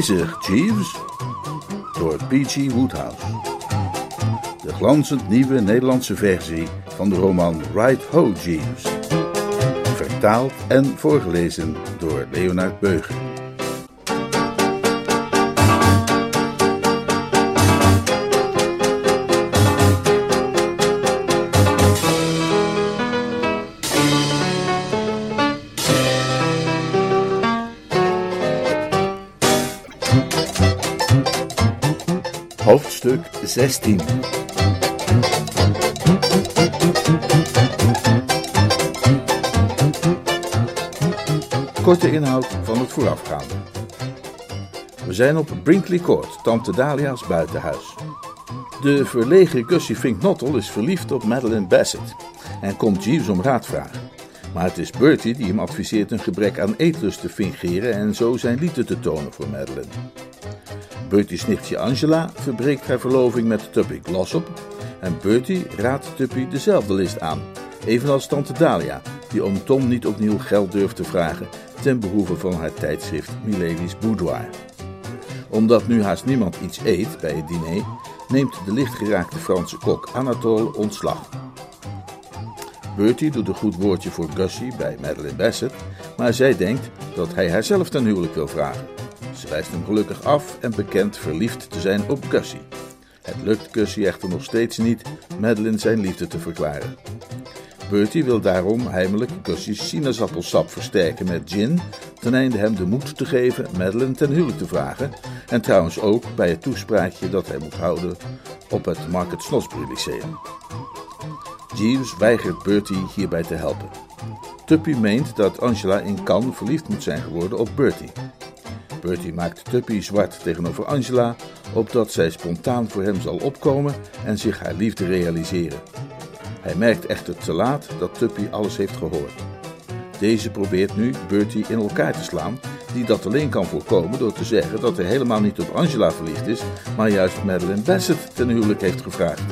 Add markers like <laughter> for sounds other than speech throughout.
Bezig, Jeeves. Door P.G. Woodhouse. De glanzend nieuwe Nederlandse versie van de roman Right Ho, Jeeves. Vertaald en voorgelezen door Leonard Beuger. Hoofdstuk 16 Korte inhoud van het voorafgaande. We zijn op Brinkley Court, tante Dahlia's buitenhuis. De verlegen Gussie Fink-Nottel is verliefd op Madeline Bassett en komt Jeeves om raad vragen. Maar het is Bertie die hem adviseert een gebrek aan eetlust te fingeren en zo zijn liefde te tonen voor Madeline. Bertie's nichtje Angela verbreekt haar verloving met Tuppy Glossop en Bertie raadt Tuppy dezelfde list aan, evenals tante Dahlia, die oom Tom niet opnieuw geld durft te vragen ten behoeve van haar tijdschrift Milady's Boudoir. Omdat nu haast niemand iets eet bij het diner, neemt de lichtgeraakte Franse kok Anatole ontslag. Bertie doet een goed woordje voor Gussie bij Madeline Bassett, maar zij denkt dat hij haarzelf ten huwelijk wil vragen. Ze wijst hem gelukkig af en bekent verliefd te zijn op Gussie. Het lukt Gussie echter nog steeds niet Madeline zijn liefde te verklaren. Bertie wil daarom heimelijk Gussie's sinaasappelsap versterken met gin, ten einde hem de moed te geven Madeline ten huwelijk te vragen, en trouwens ook bij het toespraakje dat hij moet houden op het Market Snosbury Lyceum. Jeeves weigert Bertie hierbij te helpen. Tuppy meent dat Angela in Cannes verliefd moet zijn geworden op Bertie. Bertie maakt Tuppy zwart tegenover Angela, opdat zij spontaan voor hem zal opkomen en zich haar liefde realiseren. Hij merkt echter te laat dat Tuppy alles heeft gehoord. Deze probeert nu Bertie in elkaar te slaan, die dat alleen kan voorkomen door te zeggen dat hij helemaal niet op Angela verliefd is, maar juist Madeline Bassett ten huwelijk heeft gevraagd.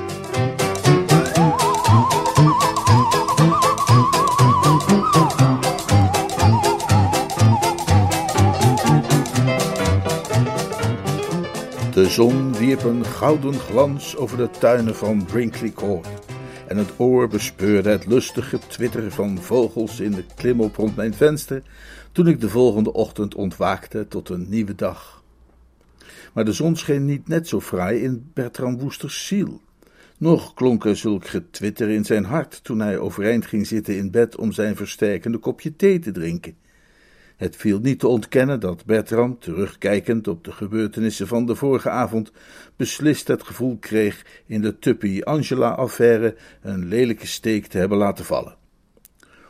De zon wierp een gouden glans over de tuinen van Brinkley Court en het oor bespeurde het lustige twitteren van vogels in de klimop rond mijn venster toen ik de volgende ochtend ontwaakte tot een nieuwe dag. Maar de zon scheen niet net zo fraai in Bertram Woesters ziel. Nog klonk er zulk getwitter in zijn hart toen hij overeind ging zitten in bed om zijn versterkende kopje thee te drinken. Het viel niet te ontkennen dat Bertram, terugkijkend op de gebeurtenissen van de vorige avond, beslist het gevoel kreeg in de Tuppy-Angela-affaire een lelijke steek te hebben laten vallen.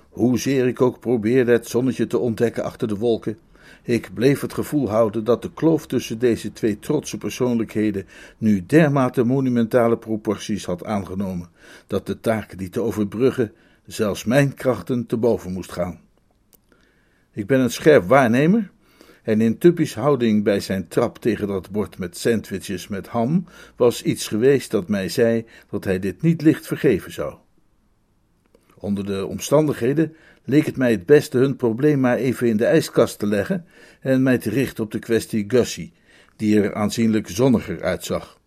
Hoezeer ik ook probeerde het zonnetje te ontdekken achter de wolken, ik bleef het gevoel houden dat de kloof tussen deze twee trotse persoonlijkheden nu dermate monumentale proporties had aangenomen, dat de taak die te overbruggen zelfs mijn krachten te boven moest gaan. Ik ben een scherp waarnemer, en in Tuppy's houding bij zijn trap tegen dat bord met sandwiches met ham was iets geweest dat mij zei dat hij dit niet licht vergeven zou. Onder de omstandigheden leek het mij het beste hun probleem maar even in de ijskast te leggen en mij te richten op de kwestie Gussie, die er aanzienlijk zonniger uitzag.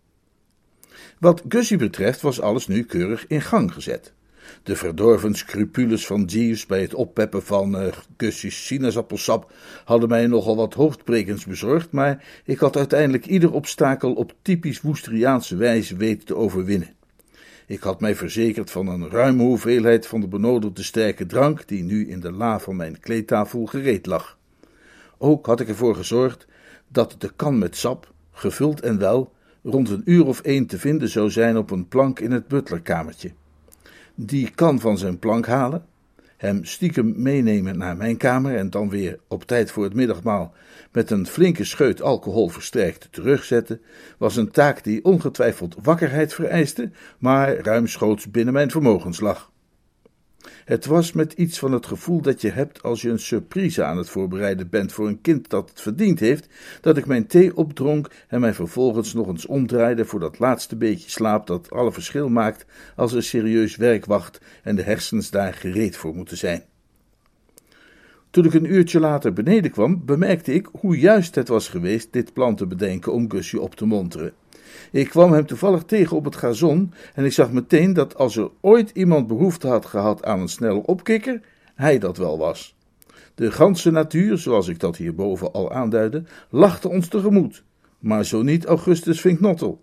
Wat Gussie betreft was alles nu keurig in gang gezet. De verdorven scrupules van Jeeves bij het oppeppen van uh, sinaasappelsap hadden mij nogal wat hoofdbrekens bezorgd, maar ik had uiteindelijk ieder obstakel op typisch Woesteriaanse wijze weten te overwinnen. Ik had mij verzekerd van een ruime hoeveelheid van de benodigde sterke drank, die nu in de la van mijn kleedtafel gereed lag. Ook had ik ervoor gezorgd dat de kan met sap, gevuld en wel, rond een uur of één te vinden zou zijn op een plank in het butlerkamertje. Die kan van zijn plank halen, hem stiekem meenemen naar mijn kamer en dan weer op tijd voor het middagmaal met een flinke scheut alcohol versterkt terugzetten, was een taak die ongetwijfeld wakkerheid vereiste, maar ruimschoots binnen mijn vermogens lag. Het was met iets van het gevoel dat je hebt als je een surprise aan het voorbereiden bent voor een kind dat het verdiend heeft, dat ik mijn thee opdronk en mij vervolgens nog eens omdraaide voor dat laatste beetje slaap dat alle verschil maakt als er serieus werk wacht en de hersens daar gereed voor moeten zijn. Toen ik een uurtje later beneden kwam, bemerkte ik hoe juist het was geweest dit plan te bedenken om Gussie op te monteren. Ik kwam hem toevallig tegen op het gazon en ik zag meteen dat als er ooit iemand behoefte had gehad aan een snelle opkikker, hij dat wel was. De ganse natuur, zoals ik dat hierboven al aanduidde, lachte ons tegemoet, maar zo niet Augustus Vinknottel.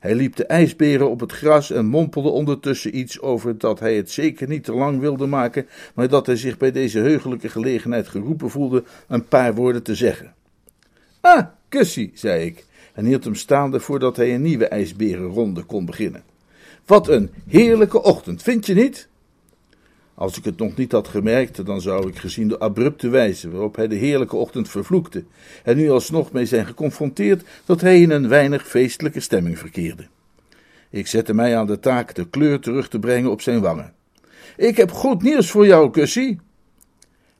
Hij liep de ijsberen op het gras en mompelde ondertussen iets over dat hij het zeker niet te lang wilde maken, maar dat hij zich bij deze heugelijke gelegenheid geroepen voelde een paar woorden te zeggen. Ah, kussie, zei ik, en hield hem staande voordat hij een nieuwe ijsberenronde kon beginnen. Wat een heerlijke ochtend, vind je niet? Als ik het nog niet had gemerkt, dan zou ik gezien de abrupte wijze waarop hij de heerlijke ochtend vervloekte, en nu alsnog mee zijn geconfronteerd dat hij in een weinig feestelijke stemming verkeerde. Ik zette mij aan de taak de kleur terug te brengen op zijn wangen. Ik heb goed nieuws voor jou, Kussie.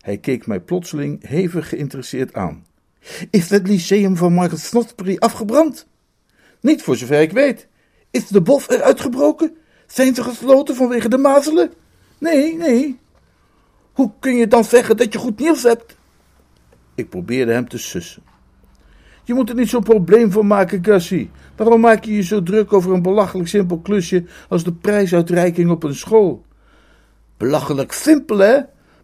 Hij keek mij plotseling hevig geïnteresseerd aan. Is het lyceum van Margaret Snodsbury afgebrand? Niet voor zover ik weet. Is de bof er uitgebroken? Zijn ze gesloten vanwege de mazelen? Nee, nee. Hoe kun je dan zeggen dat je goed nieuws hebt? Ik probeerde hem te sussen. Je moet er niet zo'n probleem van maken, Gussie. Waarom maak je je zo druk over een belachelijk simpel klusje als de prijsuitreiking op een school? Belachelijk simpel, hè?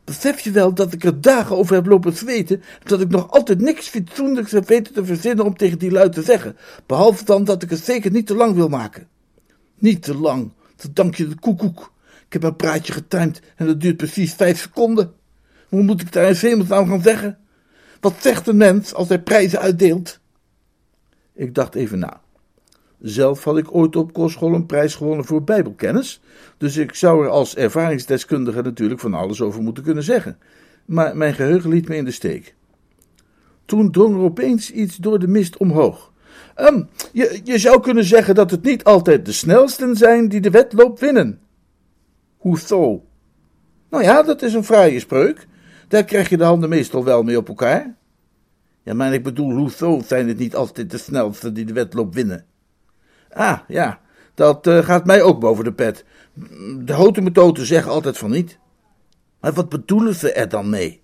Besef je wel dat ik er dagen over heb lopen zweten, dat ik nog altijd niks fatsoenlijks heb weten te verzinnen om tegen die lui te zeggen, behalve dan dat ik het zeker niet te lang wil maken. Niet te lang, dat dank je de koekoek. Ik heb een praatje getimed en dat duurt precies vijf seconden. Hoe moet ik daar in hemelsnaam gaan zeggen? Wat zegt een mens als hij prijzen uitdeelt? Ik dacht even na. Zelf had ik ooit op kostschool een prijs gewonnen voor bijbelkennis, dus ik zou er als ervaringsdeskundige natuurlijk van alles over moeten kunnen zeggen. Maar mijn geheugen liet me in de steek. Toen drong er opeens iets door de mist omhoog. Um, je, je zou kunnen zeggen dat het niet altijd de snelsten zijn die de wedloop winnen. Hoezo? Nou ja, dat is een fraaie spreuk. Daar krijg je de handen meestal wel mee op elkaar. Ja, maar ik bedoel, hoezo zijn het niet altijd de snelste die de wedloop winnen? Ah, ja, dat uh, gaat mij ook boven de pet. De houten zeggen altijd van niet. Maar wat bedoelen ze er dan mee?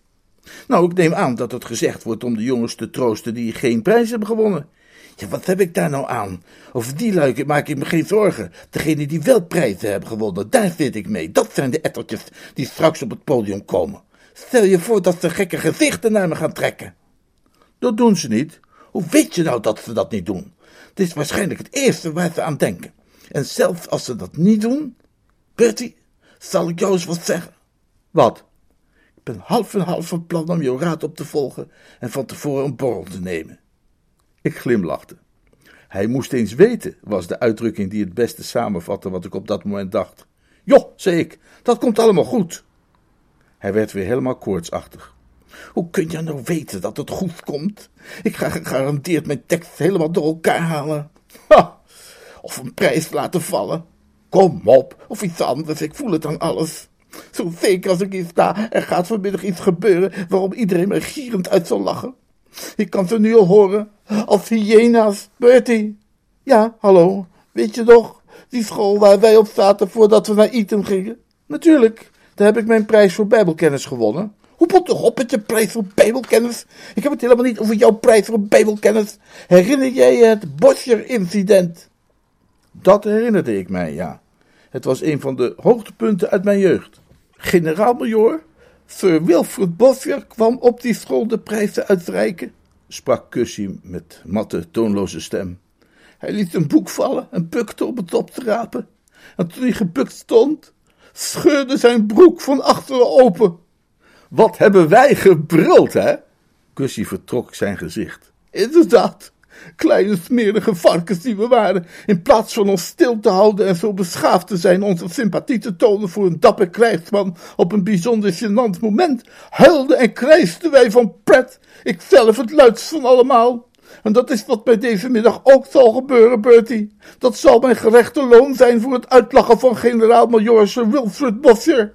Nou, ik neem aan dat het gezegd wordt om de jongens te troosten die geen prijs hebben gewonnen. Ja, wat heb ik daar nou aan? Over die luiken maak ik me geen zorgen. Degenen die wel prijzen hebben gewonnen, daar zit ik mee. Dat zijn de ettertjes die straks op het podium komen. Stel je voor dat ze gekke gezichten naar me gaan trekken. Dat doen ze niet. Hoe weet je nou dat ze dat niet doen? Het is waarschijnlijk het eerste waar ze aan denken. En zelfs als ze dat niet doen, Bertie, zal ik jou eens wat zeggen. Wat? Ik ben half en half van plan om jouw raad op te volgen en van tevoren een borrel te nemen. Ik glimlachte. Hij moest eens weten, was de uitdrukking die het beste samenvatte wat ik op dat moment dacht. Joh, zei ik, dat komt allemaal goed. Hij werd weer helemaal koortsachtig. Hoe kun je nou weten dat het goed komt? Ik ga gegarandeerd mijn tekst helemaal door elkaar halen. Ha! Of een prijs laten vallen. Kom op, of iets anders, ik voel het aan alles. Zo zeker als ik hier sta, er gaat vanmiddag iets gebeuren waarom iedereen me gierend uit zal lachen. Ik kan ze nu al horen, als hyena's. Bertie. Ja, hallo, weet je nog, die school waar wij op zaten voordat we naar Eton gingen? Natuurlijk, daar heb ik mijn prijs voor bijbelkennis gewonnen. Hoe pot toch op met je prijs voor bijbelkennis? Ik heb het helemaal niet over jouw prijs voor bijbelkennis. Herinner jij je het Boscher-incident? Dat herinnerde ik mij, ja. Het was een van de hoogtepunten uit mijn jeugd. Generaal-majoor Sir Wilfred Boscher kwam op die school de prijzen uitreiken, sprak Cussie met matte, toonloze stem. Hij liet een boek vallen en bukte om het op te rapen. En toen hij gebukt stond, scheurde zijn broek van achteren open. Wat hebben wij gebruld, hè? Cussie vertrok zijn gezicht. Inderdaad, Kleine smerige varkens die we waren, in plaats van ons stil te houden en zo beschaafd te zijn onze sympathie te tonen voor een dapper krijgsman op een bijzonder gênant moment, huilden en krijsten wij van pret, ikzelf het luidst van allemaal. En dat is wat mij deze middag ook zal gebeuren, Bertie. Dat zal mijn gerechte loon zijn voor het uitlachen van generaal-majoor Sir Wilfred Bossier.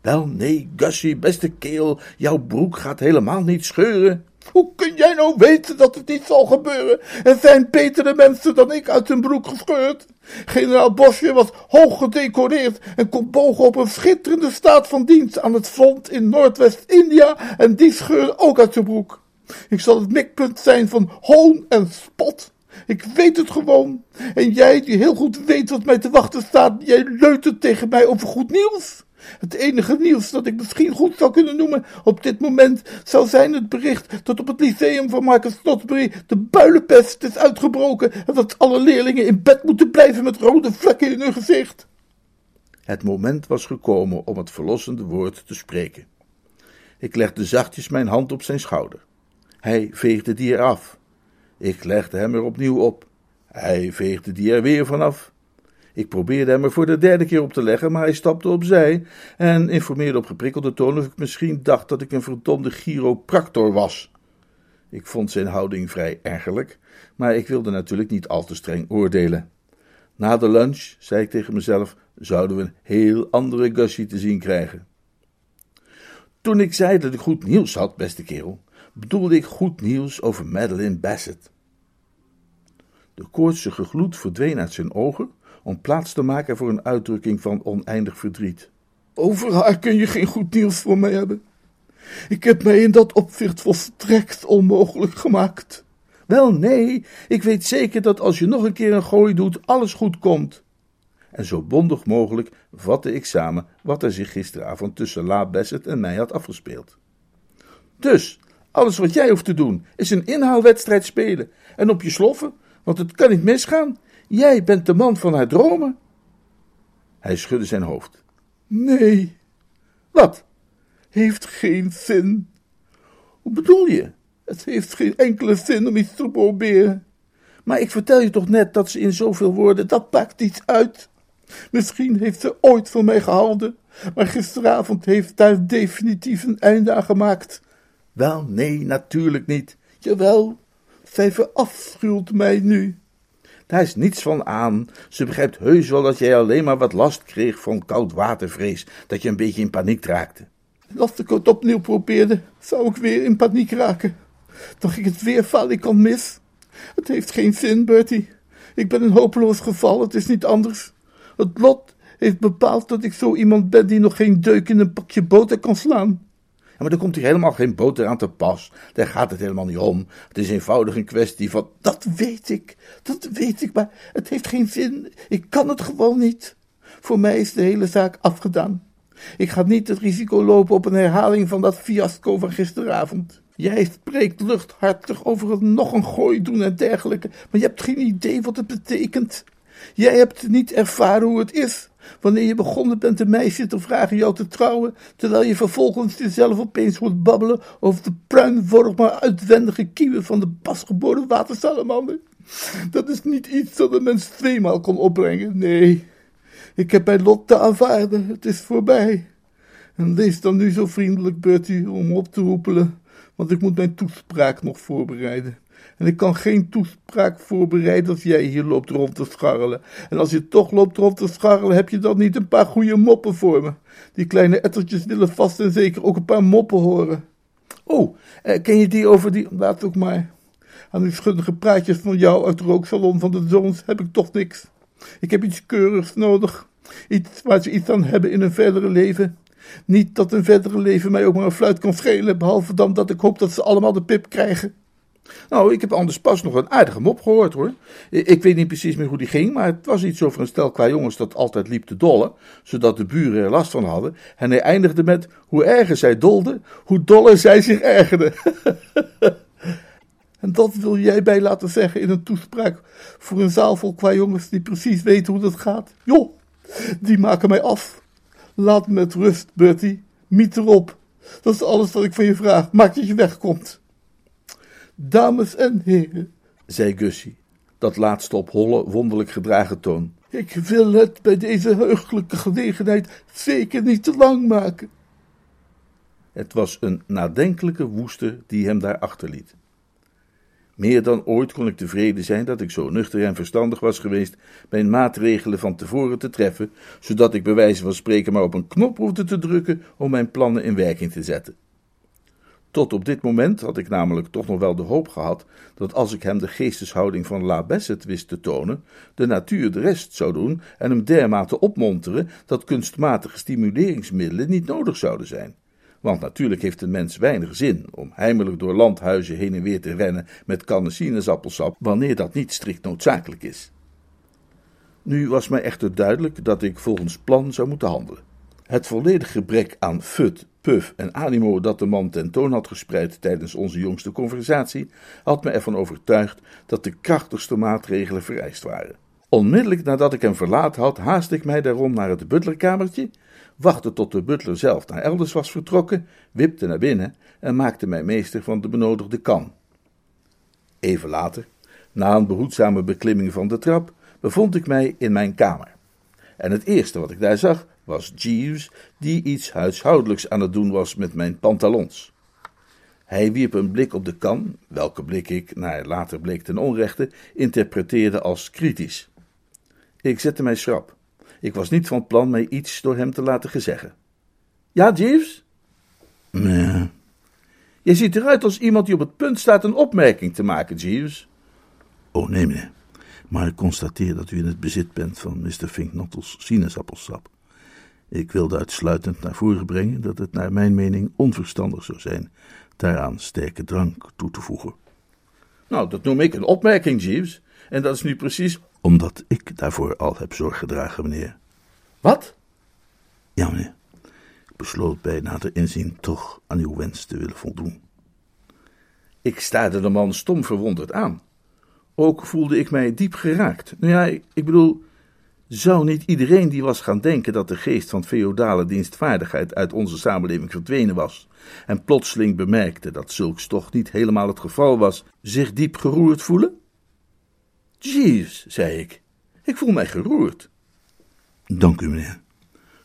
Wel, nee, Gussie, beste keel, jouw broek gaat helemaal niet scheuren. Hoe kun jij nou weten dat het niet zal gebeuren? Er zijn betere mensen dan ik uit hun broek gescheurd. Generaal Bosje was hoog gedecoreerd en kon bogen op een schitterende staat van dienst aan het front in Noordwest-India en die scheurde ook uit zijn broek. Ik zal het mikpunt zijn van hoon en spot. Ik weet het gewoon. En jij, die heel goed weet wat mij te wachten staat, jij leutert tegen mij over goed nieuws. Het enige nieuws dat ik misschien goed zou kunnen noemen op dit moment zou zijn het bericht dat op het lyceum van Marcus Snodsbury de builenpest is uitgebroken en dat alle leerlingen in bed moeten blijven met rode vlekken in hun gezicht. Het moment was gekomen om het verlossende woord te spreken. Ik legde zachtjes mijn hand op zijn schouder. Hij veegde die eraf. Ik legde hem er opnieuw op. Hij veegde die er weer vanaf. Ik probeerde hem er voor de derde keer op te leggen, maar hij stapte opzij en informeerde op geprikkelde toon of ik misschien dacht dat ik een verdomde chiropractor was. Ik vond zijn houding vrij ergerlijk, maar ik wilde natuurlijk niet al te streng oordelen. Na de lunch, zei ik tegen mezelf, zouden we een heel andere Gussie te zien krijgen. Toen ik zei dat ik goed nieuws had, beste kerel, bedoelde ik goed nieuws over Madeline Bassett. De koortsige gloed verdween uit zijn ogen om plaats te maken voor een uitdrukking van oneindig verdriet. Over haar kun je geen goed nieuws voor mij hebben. Ik heb mij in dat opzicht volstrekt onmogelijk gemaakt. Wel, nee, ik weet zeker dat als je nog een keer een gooi doet, alles goed komt. En zo bondig mogelijk vatte ik samen wat er zich gisteravond tussen La Bassett en mij had afgespeeld. Dus, alles wat jij hoeft te doen, is een inhaalwedstrijd spelen en op je sloffen, want het kan niet misgaan. Jij bent de man van haar dromen. Hij schudde zijn hoofd. Nee. Wat? Heeft geen zin. Hoe bedoel je? Het heeft geen enkele zin om iets te proberen. Maar ik vertel je toch net dat ze in zoveel woorden, dat pakt iets uit. Misschien heeft ze ooit van mij gehouden, maar gisteravond heeft daar definitief een einde aan gemaakt. Wel, nee, natuurlijk niet. Jawel, zij verafschuwt mij nu. Daar is niets van aan. Ze begrijpt heus wel dat jij alleen maar wat last kreeg van koudwatervrees, dat je een beetje in paniek raakte. Als ik het opnieuw probeerde, zou ik weer in paniek raken. Dacht ik het weer kan mis. Het heeft geen zin, Bertie. Ik ben een hopeloos geval, het is niet anders. Het lot heeft bepaald dat ik zo iemand ben die nog geen deuk in een pakje boter kan slaan maar er komt hier helemaal geen boter aan te pas. Daar gaat het helemaal niet om. Het is eenvoudig een kwestie van. Dat weet ik, dat weet ik, maar het heeft geen zin. Ik kan het gewoon niet. Voor mij is de hele zaak afgedaan. Ik ga niet het risico lopen op een herhaling van dat fiasco van gisteravond. Jij spreekt luchthartig over het nog een gooi doen en dergelijke, maar je hebt geen idee wat het betekent. Jij hebt niet ervaren hoe het is wanneer je begonnen bent een meisje te vragen jou te trouwen, terwijl je vervolgens jezelf opeens hoort babbelen over de pruimvormige uitwendige kieuwen van de pasgeboren watersalamander. Dat is niet iets dat een mens tweemaal kan opbrengen, nee. Ik heb mijn lot te aanvaarden, het is voorbij. En wees dan nu zo vriendelijk, Bertie, om op te roepelen, want ik moet mijn toespraak nog voorbereiden. En ik kan geen toespraak voorbereiden als jij hier loopt rond te scharrelen. En als je toch loopt rond te scharrelen, heb je dan niet een paar goede moppen voor me. Die kleine ettertjes willen vast en zeker ook een paar moppen horen. Oh, eh, ken je die over die... Laat ook maar. Aan die schuddige praatjes van jou uit de rooksalon van de zoons heb ik toch niks. Ik heb iets keurigs nodig. Iets waar ze iets aan hebben in een verdere leven. Niet dat een verdere leven mij ook maar een fluit kan schelen, behalve dan dat ik hoop dat ze allemaal de pip krijgen. Nou, ik heb anders pas nog een aardige mop gehoord hoor. Ik weet niet precies meer hoe die ging, maar het was iets over een stel qua jongens dat altijd liep te dollen, zodat de buren er last van hadden. En hij eindigde met: hoe erger zij dolden, hoe doller zij zich ergerden. <laughs> en dat wil jij bij laten zeggen in een toespraak voor een zaal vol qua jongens die precies weten hoe dat gaat. Joh, die maken mij af. Laat me met rust, Bertie. Miet erop. Dat is alles wat ik van je vraag. Maak dat je wegkomt. Dames en heren, zei Gussie, dat laatste op holle, wonderlijk gedragen toon. Ik wil het bij deze heugelijke gelegenheid zeker niet te lang maken. Het was een nadenkelijke woester die hem daar achterliet. Meer dan ooit kon ik tevreden zijn dat ik zo nuchter en verstandig was geweest mijn maatregelen van tevoren te treffen, zodat ik bij wijze van spreken maar op een knop hoefde te drukken om mijn plannen in werking te zetten. Tot op dit moment had ik namelijk toch nog wel de hoop gehad dat als ik hem de geesteshouding van La Besset wist te tonen, de natuur de rest zou doen en hem dermate opmonteren dat kunstmatige stimuleringsmiddelen niet nodig zouden zijn. Want natuurlijk heeft een mens weinig zin om heimelijk door landhuizen heen en weer te rennen met kannen sinaasappelsap, wanneer dat niet strikt noodzakelijk is. Nu was mij echter duidelijk dat ik volgens plan zou moeten handelen. Het volledige gebrek aan fut, puf en animo dat de man tentoon had gespreid tijdens onze jongste conversatie, had me ervan overtuigd dat de krachtigste maatregelen vereist waren. Onmiddellijk nadat ik hem verlaten had, haastte ik mij daarom naar het butlerkamertje wachtte tot de butler zelf naar elders was vertrokken, wipte naar binnen en maakte mij meester van de benodigde kan. Even later, na een behoedzame beklimming van de trap, bevond ik mij in mijn kamer. En het eerste wat ik daar zag was Jeeves, die iets huishoudelijks aan het doen was met mijn pantalons. Hij wierp een blik op de kan, welke blik ik, naar later bleek ten onrechte, interpreteerde als kritisch. Ik zette mij schrap. Ik was niet van plan mij iets door hem te laten gezeggen. Ja, Jeeves? Nee. Je ziet eruit als iemand die op het punt staat een opmerking te maken, Jeeves. Oh, nee, meneer. Maar ik constateer dat u in het bezit bent van Mr. Finknottels sinaasappelsap. Ik wilde uitsluitend naar voren brengen dat het naar mijn mening onverstandig zou zijn daaraan sterke drank toe te voegen. Nou, dat noem ik een opmerking, Jeeves. En dat is nu precies omdat ik daarvoor al heb zorg gedragen, meneer. Wat? Ja, meneer. Ik besloot bij nader inzien toch aan uw wens te willen voldoen. Ik staarde de man stom verwonderd aan. Ook voelde ik mij diep geraakt. Nou ja, ik bedoel, zou niet iedereen die was gaan denken dat de geest van feodale dienstvaardigheid uit onze samenleving verdwenen was, en plotseling bemerkte dat zulks toch niet helemaal het geval was, zich diep geroerd voelen? Jeeves, zei ik, ik voel mij geroerd. Dank u, meneer.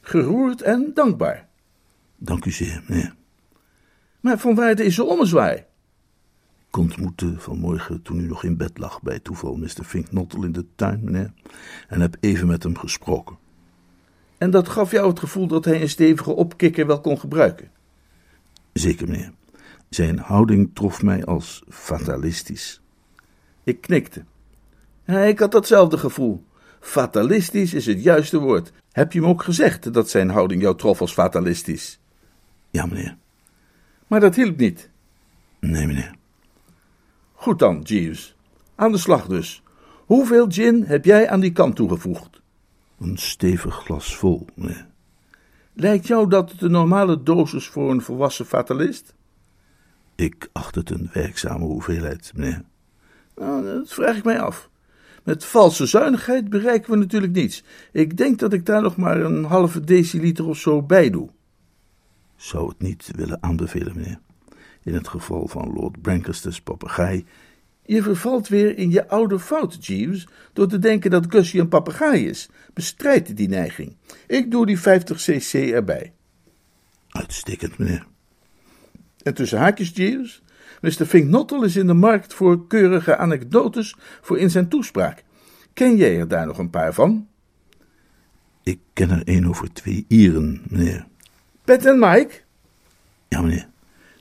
Geroerd en dankbaar. Dank u zeer, meneer. Maar van waar deze ommezwaai? Ik ontmoette vanmorgen, toen u nog in bed lag, bij toeval Mr. Finknottel in de tuin, meneer, en heb even met hem gesproken. En dat gaf jou het gevoel dat hij een stevige opkikker wel kon gebruiken? Zeker, meneer. Zijn houding trof mij als fatalistisch. Ik knikte. Ik had datzelfde gevoel. Fatalistisch is het juiste woord. Heb je hem ook gezegd dat zijn houding jou trof als fatalistisch? Ja, meneer. Maar dat hielp niet. Nee, meneer. Goed dan, Jeeves. Aan de slag dus. Hoeveel gin heb jij aan die kan toegevoegd? Een stevig glas vol, meneer. Lijkt jou dat de normale dosis voor een volwassen fatalist? Ik acht het een werkzame hoeveelheid, meneer. Nou, dat vraag ik mij af. Met valse zuinigheid bereiken we natuurlijk niets. Ik denk dat ik daar nog maar een halve deciliter of zo bij doe. Zou het niet willen aanbevelen, meneer. In het geval van Lord Brancaster's papegaai. Je vervalt weer in je oude fout, Jeeves, door te denken dat Gussie een papegaai is. Bestrijd die neiging. Ik doe die 50 cc erbij. Uitstekend, meneer. En tussen haakjes, Jeeves, Mr. Finknottel is in de markt voor keurige anekdotes voor in zijn toespraak. Ken jij er daar nog een paar van? Ik ken er een over twee Ieren, meneer. Pet en Mike? Ja, meneer.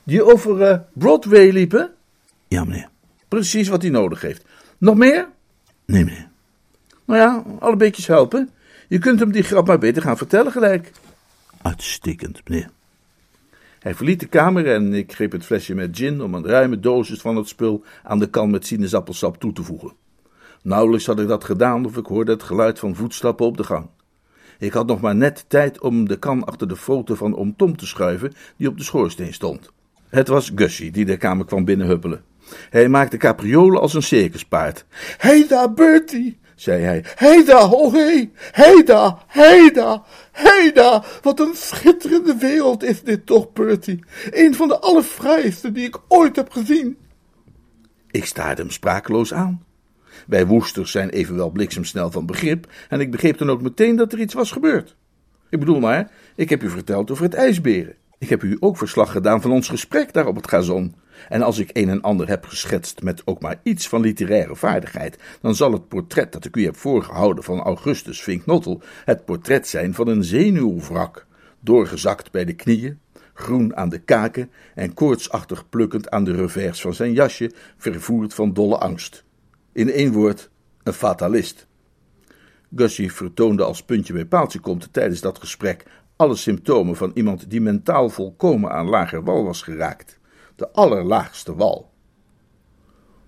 Die over uh, Broadway liepen? Ja, meneer. Precies wat hij nodig heeft. Nog meer? Nee, meneer. Nou ja, alle beetjes helpen. Je kunt hem die grap maar beter gaan vertellen gelijk. Uitstekend, meneer. Hij verliet de kamer en ik greep het flesje met gin om een ruime dosis van het spul aan de kan met sinaasappelsap toe te voegen. Nauwelijks had ik dat gedaan of ik hoorde het geluid van voetstappen op de gang. Ik had nog maar net tijd om de kan achter de foto van oom Tom te schuiven die op de schoorsteen stond. Het was Gussie die de kamer kwam binnenhuppelen. Hij maakte capriolen als een circuspaard. Daar, Bertie, zei hij. Heida, oh hé, heida, heida, heida. Wat een schitterende wereld is dit toch, Bertie. Een van de allerfraaiste die ik ooit heb gezien. Ik staarde hem sprakeloos aan. Wij woesters zijn evenwel bliksemsnel van begrip, en ik begreep dan ook meteen dat er iets was gebeurd. Ik bedoel maar, ik heb u verteld over het ijsberen. Ik heb u ook verslag gedaan van ons gesprek daar op het gazon. En als ik een en ander heb geschetst met ook maar iets van literaire vaardigheid, dan zal het portret dat ik u heb voorgehouden van Augustus Vinknottel het portret zijn van een zenuwwrak, doorgezakt bij de knieën, groen aan de kaken en koortsachtig plukkend aan de revers van zijn jasje, vervoerd van dolle angst. In één woord, een fatalist. Gussie vertoonde als puntje bij paaltje komt tijdens dat gesprek alle symptomen van iemand die mentaal volkomen aan lager wal was geraakt. De allerlaagste wal.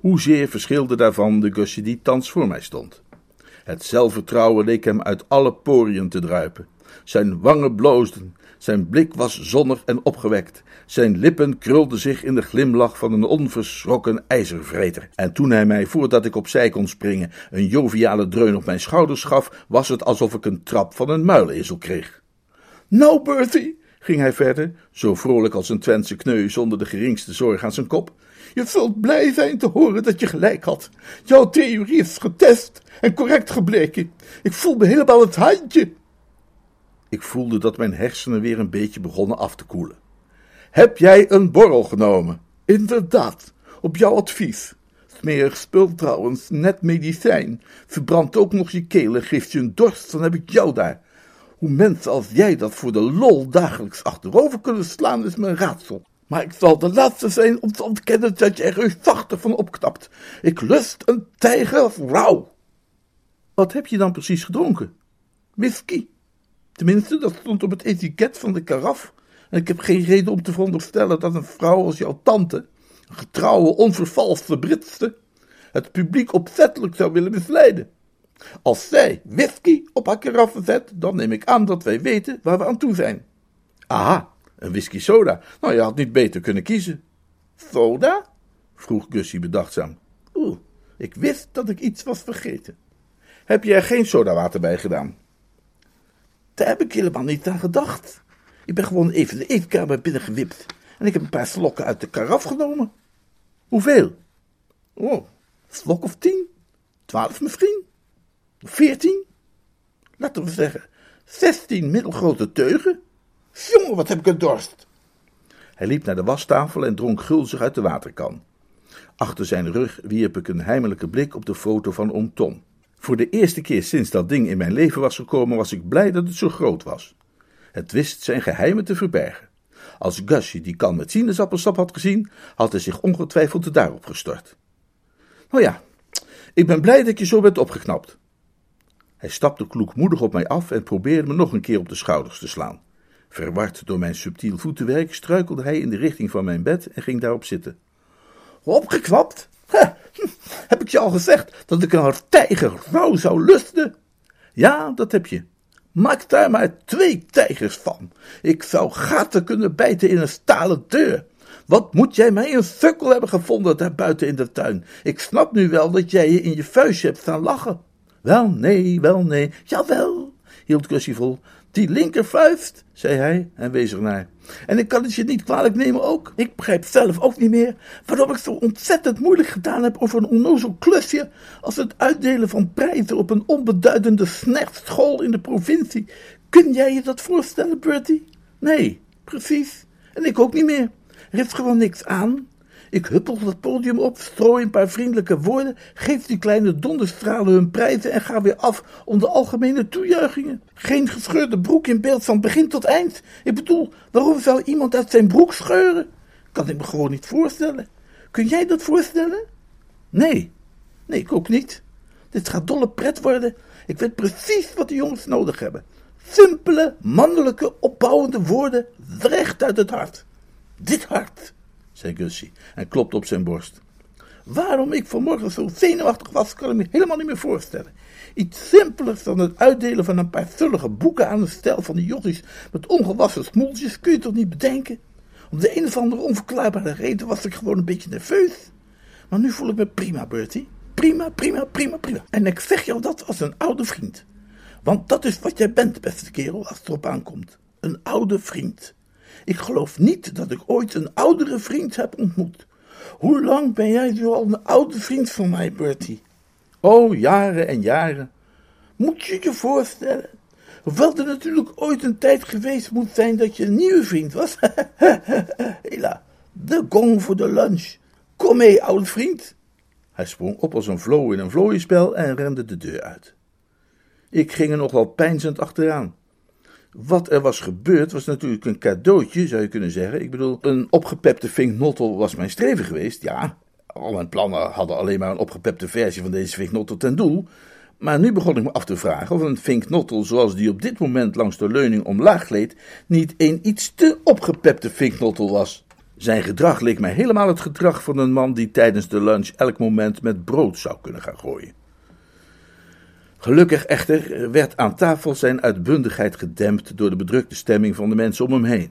Hoezeer verschilde daarvan de Gussie die thans voor mij stond. Het zelfvertrouwen leek hem uit alle poriën te druipen. Zijn wangen bloosden, zijn blik was zonnig en opgewekt. Zijn lippen krulden zich in de glimlach van een onverschrokken ijzervreter. En toen hij mij, voordat ik opzij kon springen, een joviale dreun op mijn schouders gaf, was het alsof ik een trap van een muilezel kreeg. Nou, Bertie, ging hij verder, zo vrolijk als een Twentse kneu zonder de geringste zorg aan zijn kop. Je zult blij zijn te horen dat je gelijk had. Jouw theorie is getest en correct gebleken. Ik voel me helemaal het handje. Ik voelde dat mijn hersenen weer een beetje begonnen af te koelen. Heb jij een borrel genomen? Inderdaad, op jouw advies. Smerig spul trouwens, net medicijn. Verbrandt ook nog je keel en geeft je een dorst, dan heb ik jou daar. Hoe mensen als jij dat voor de lol dagelijks achterover kunnen slaan, is mijn raadsel. Maar ik zal de laatste zijn om te ontkennen dat je er reusachtig van opknapt. Ik lust een tijger rauw. Wat heb je dan precies gedronken? Whisky. Tenminste, dat stond op het etiket van de karaf. En ik heb geen reden om te veronderstellen dat een vrouw als jouw tante, een getrouwe, onvervalste Britse, het publiek opzettelijk zou willen misleiden. Als zij whisky op haar karaffen zet, dan neem ik aan dat wij weten waar we aan toe zijn. Aha, een whisky soda. Nou, je had niet beter kunnen kiezen. Soda? vroeg Gussie bedachtzaam. Oeh, ik wist dat ik iets was vergeten. Heb je geen sodawater bij gedaan? Daar heb ik helemaal niet aan gedacht. Ik ben gewoon even de eetkamer binnengewipt en ik heb een paar slokken uit de karaf genomen. Hoeveel? Oh, slok of tien? Twaalf misschien? Veertien? Laten we zeggen, zestien middelgrote teugen. Jongen, wat heb ik een dorst! Hij liep naar de wastafel en dronk gulzig uit de waterkan. Achter zijn rug wierp ik een heimelijke blik op de foto van oom Tom. Voor de eerste keer sinds dat ding in mijn leven was gekomen, was ik blij dat het zo groot was. Het wist zijn geheimen te verbergen. Als Gussie die kan met sinaasappelsap had gezien, had hij zich ongetwijfeld daarop gestort. Nou ja, ik ben blij dat je zo bent opgeknapt. Hij stapte kloekmoedig op mij af en probeerde me nog een keer op de schouders te slaan. Verward door mijn subtiel voetenwerk struikelde hij in de richting van mijn bed en ging daarop zitten. Opgeknapt? <laughs> heb ik je al gezegd dat ik een tijger rauw zou lusten? Ja, dat heb je. Maak daar maar twee tijgers van. Ik zou gaten kunnen bijten in een stalen deur. Wat moet jij mij een sukkel hebben gevonden daar buiten in de tuin? Ik snap nu wel dat jij je in je vuistje hebt staan lachen. Wel nee, wel nee, jawel, hield Gussie vol. Die linkervuist, zei hij en wees ernaar. En ik kan het je niet kwalijk nemen ook. Ik begrijp zelf ook niet meer waarom ik zo ontzettend moeilijk gedaan heb over een onnozel klusje als het uitdelen van prijzen op een onbeduidende snechtschool in de provincie. Kun jij je dat voorstellen, Bertie? Nee, precies. En ik ook niet meer. Er is gewoon niks aan. Ik huppel het podium op, strooi een paar vriendelijke woorden, geef die kleine donderstralen hun prijzen en ga weer af onder algemene toejuichingen. Geen gescheurde broek in beeld van begin tot eind. Ik bedoel, waarom zou iemand uit zijn broek scheuren? Kan ik me gewoon niet voorstellen. Kun jij dat voorstellen? Nee, nee, ik ook niet. Dit gaat dolle pret worden. Ik weet precies wat de jongens nodig hebben. Simpele, mannelijke, opbouwende woorden, recht uit het hart. Dit hart zei Gussie en klopte op zijn borst. Waarom ik vanmorgen zo zenuwachtig was, kan ik me helemaal niet meer voorstellen. Iets simpelers dan het uitdelen van een paar vullige boeken aan de stijl van de jochies met ongewassen smoeltjes kun je toch niet bedenken? Om de een of andere onverklaarbare reden was ik gewoon een beetje nerveus. Maar nu voel ik me prima, Bertie. Prima, prima, prima, prima. En ik zeg jou dat als een oude vriend. Want dat is wat jij bent, beste kerel, als het erop aankomt. Een oude vriend. Ik geloof niet dat ik ooit een oudere vriend heb ontmoet. Hoe lang ben jij nu al een oude vriend van mij, Bertie? Oh, jaren en jaren. Moet je je voorstellen? Hoewel er natuurlijk ooit een tijd geweest moet zijn dat je een nieuwe vriend was. <laughs> Hela, de gong voor de lunch. Kom mee, oude vriend. Hij sprong op als een vlo in een vlooienspel en rende de deur uit. Ik ging er nogal pijnzend achteraan. Wat er was gebeurd was natuurlijk een cadeautje, zou je kunnen zeggen. Ik bedoel, een opgepepte Fink Nottel was mijn streven geweest, ja. Al mijn plannen hadden alleen maar een opgepepte versie van deze Fink Nottel ten doel. Maar nu begon ik me af te vragen of een Fink Nottel zoals die op dit moment langs de leuning omlaag gleed, niet een iets te opgepepte Fink Nottel was. Zijn gedrag leek mij helemaal het gedrag van een man die tijdens de lunch elk moment met brood zou kunnen gaan gooien. Gelukkig echter werd aan tafel zijn uitbundigheid gedempt door de bedrukte stemming van de mensen om hem heen.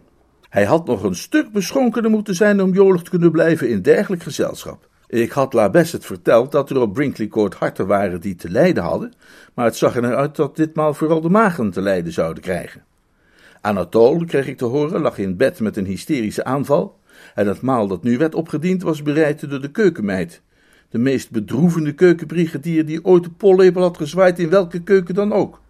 Hij had nog een stuk beschonkener moeten zijn om jolig te kunnen blijven in dergelijk gezelschap. Ik had La het verteld dat er op Brinkley Court harten waren die te lijden hadden, maar het zag er naar dat ditmaal vooral de magen te lijden zouden krijgen. Anatole, kreeg ik te horen, lag in bed met een hysterische aanval, en het maal dat nu werd opgediend was bereid door de keukenmeid, de meest bedroevende keukenbrigadier die ooit de pollepel had gezwaaid in welke keuken dan ook.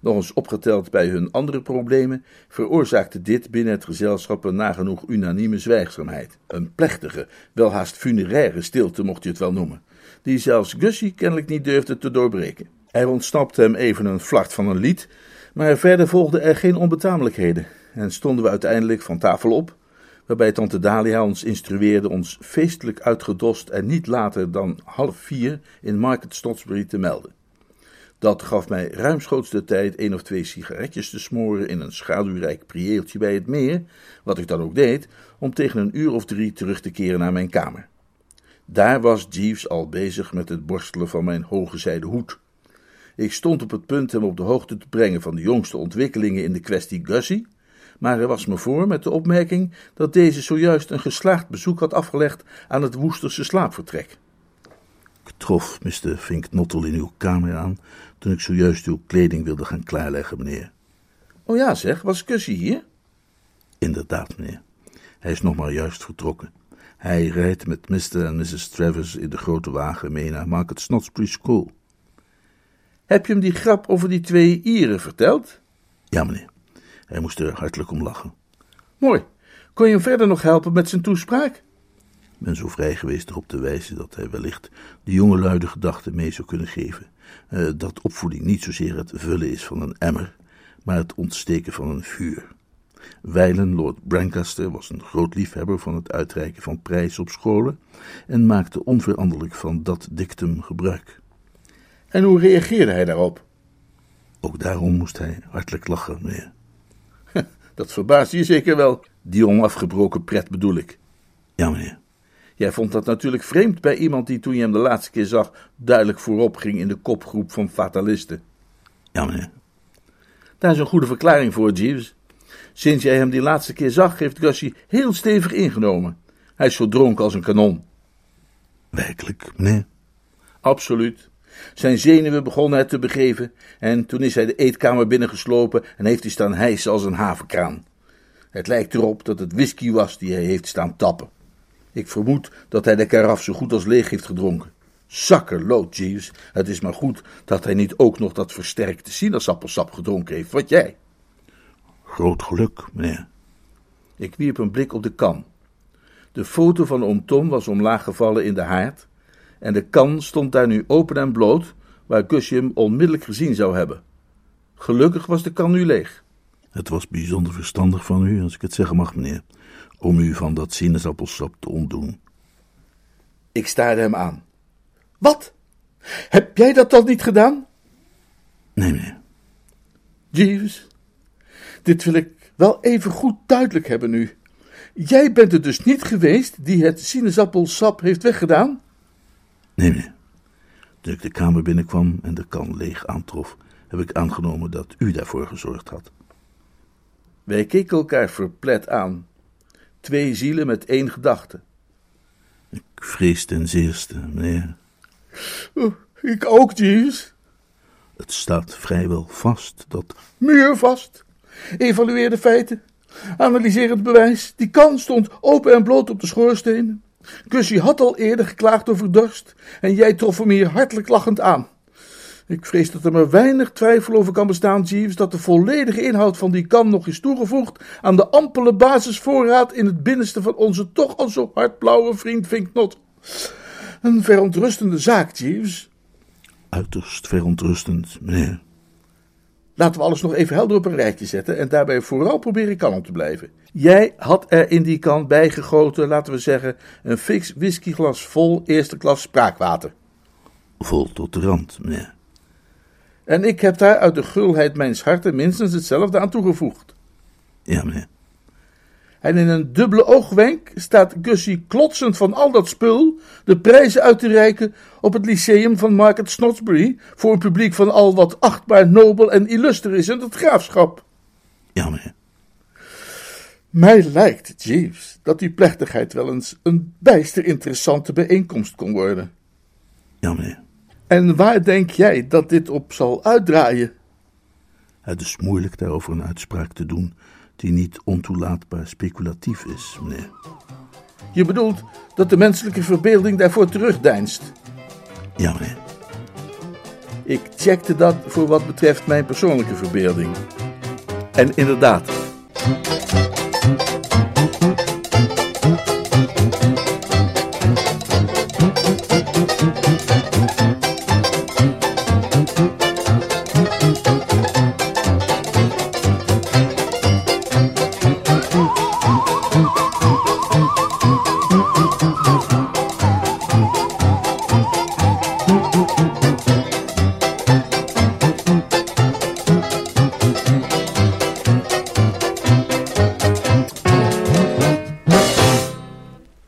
Nog eens opgeteld bij hun andere problemen, veroorzaakte dit binnen het gezelschap een nagenoeg unanieme zwijgzaamheid. Een plechtige, welhaast funeraire stilte mocht je het wel noemen, die zelfs Gussie kennelijk niet durfde te doorbreken. Er ontsnapte hem even een vlacht van een lied, maar verder volgden er geen onbetamelijkheden en stonden we uiteindelijk van tafel op, waarbij tante Dalia ons instrueerde ons feestelijk uitgedost en niet later dan half vier in Market Stotsbury te melden. Dat gaf mij ruimschoots de tijd één of twee sigaretjes te smoren in een schaduwrijk prieeltje bij het meer, wat ik dan ook deed, om tegen een uur of drie terug te keren naar mijn kamer. Daar was Jeeves al bezig met het borstelen van mijn hoge zijden hoed. Ik stond op het punt hem op de hoogte te brengen van de jongste ontwikkelingen in de kwestie Gussie, maar hij was me voor met de opmerking dat deze zojuist een geslaagd bezoek had afgelegd aan het Woesterse slaapvertrek. Ik trof Mr. Fink Nottel in uw kamer aan toen ik zojuist uw kleding wilde gaan klaarleggen, meneer. Oh ja, zeg, was Cussie hier? Inderdaad, meneer. Hij is nog maar juist vertrokken. Hij rijdt met Mr. en Mrs. Travers in de grote wagen mee naar Market Snodsbury School. Heb je hem die grap over die twee Ieren verteld? Ja, meneer. Hij moest er hartelijk om lachen. Mooi. Kon je hem verder nog helpen met zijn toespraak? Ik ben zo vrij geweest erop te wijzen dat hij wellicht de jonge luide gedachten mee zou kunnen geven. Uh, dat opvoeding niet zozeer het vullen is van een emmer, maar het ontsteken van een vuur. Wijlen Lord Brancaster was een groot liefhebber van het uitreiken van prijzen op scholen en maakte onveranderlijk van dat dictum gebruik. En hoe reageerde hij daarop? Ook daarom moest hij hartelijk lachen, meneer. Dat verbaast je zeker wel. Die onafgebroken pret bedoel ik. Ja, meneer. Jij vond dat natuurlijk vreemd bij iemand die toen je hem de laatste keer zag duidelijk voorop ging in de kopgroep van fatalisten. Ja, meneer. Daar is een goede verklaring voor, Jeeves. Sinds jij hem die laatste keer zag, heeft Gussie heel stevig ingenomen. Hij is zo dronken als een kanon. Werkelijk, meneer? Absoluut. Zijn zenuwen begonnen het te begeven en toen is hij de eetkamer binnengeslopen en heeft hij staan hijsen als een havenkraan. Het lijkt erop dat het whisky was die hij heeft staan tappen. Ik vermoed dat hij de karaf zo goed als leeg heeft gedronken. Zakkerlood, Jeeves. Het is maar goed dat hij niet ook nog dat versterkte sinaasappelsap gedronken heeft. Wat jij? Groot geluk, meneer. Ik wierp een blik op de kan. De foto van oom Tom was omlaag gevallen in de haard en de kan stond daar nu open en bloot, waar Gusje hem onmiddellijk gezien zou hebben. Gelukkig was de kan nu leeg. Het was bijzonder verstandig van u, als ik het zeggen mag, meneer, om u van dat sinaasappelsap te ontdoen. Ik staarde hem aan. Wat? Heb jij dat dan niet gedaan? Nee, meneer. Jeeves, dit wil ik wel even goed duidelijk hebben nu. Jij bent er dus niet geweest die het sinaasappelsap heeft weggedaan? Nee, meneer. Toen ik de kamer binnenkwam en de kan leeg aantrof, heb ik aangenomen dat u daarvoor gezorgd had. Wij keken elkaar verplet aan. Twee zielen met één gedachte. Ik vrees ten zeerste, meneer. Oh, ik ook, Jeeves. Het staat vrijwel vast dat... Muurvast. Evalueer de feiten. Analyseer het bewijs. Die kan stond open en bloot op de schoorsteen. Gussie had al eerder geklaagd over dorst en jij trof hem hier hartelijk lachend aan. Ik vrees dat er maar weinig twijfel over kan bestaan, Jeeves, dat de volledige inhoud van die kan nog is toegevoegd aan de ampele basisvoorraad in het binnenste van onze toch al zo hardblauwe vriend Vinknot. Een verontrustende zaak, Jeeves. Uiterst verontrustend, meneer. Laten we alles nog even helder op een rijtje zetten en daarbij vooral proberen kalm te blijven. Jij had er in die kan bijgegoten, laten we zeggen, een fix whiskyglas vol eerste klas spraakwater. Vol tot de rand, meneer. En ik heb daar uit de gulheid mijns harten minstens hetzelfde aan toegevoegd. Ja, meneer. En in een dubbele oogwenk staat Gussie klotsend van al dat spul de prijzen uit te reiken op het lyceum van Market Snodsbury voor een publiek van al wat achtbaar, nobel en illuster is in het graafschap. Ja, meneer. Mij lijkt, Jeeves, dat die plechtigheid wel eens een bijster interessante bijeenkomst kon worden. Ja, meneer. En waar denk jij dat dit op zal uitdraaien? Het is moeilijk daarover een uitspraak te doen die niet ontoelaatbaar speculatief is, meneer. Je bedoelt dat de menselijke verbeelding daarvoor terugdeinst? Ja, meneer. Ik checkte dat voor wat betreft mijn persoonlijke verbeelding. En inderdaad.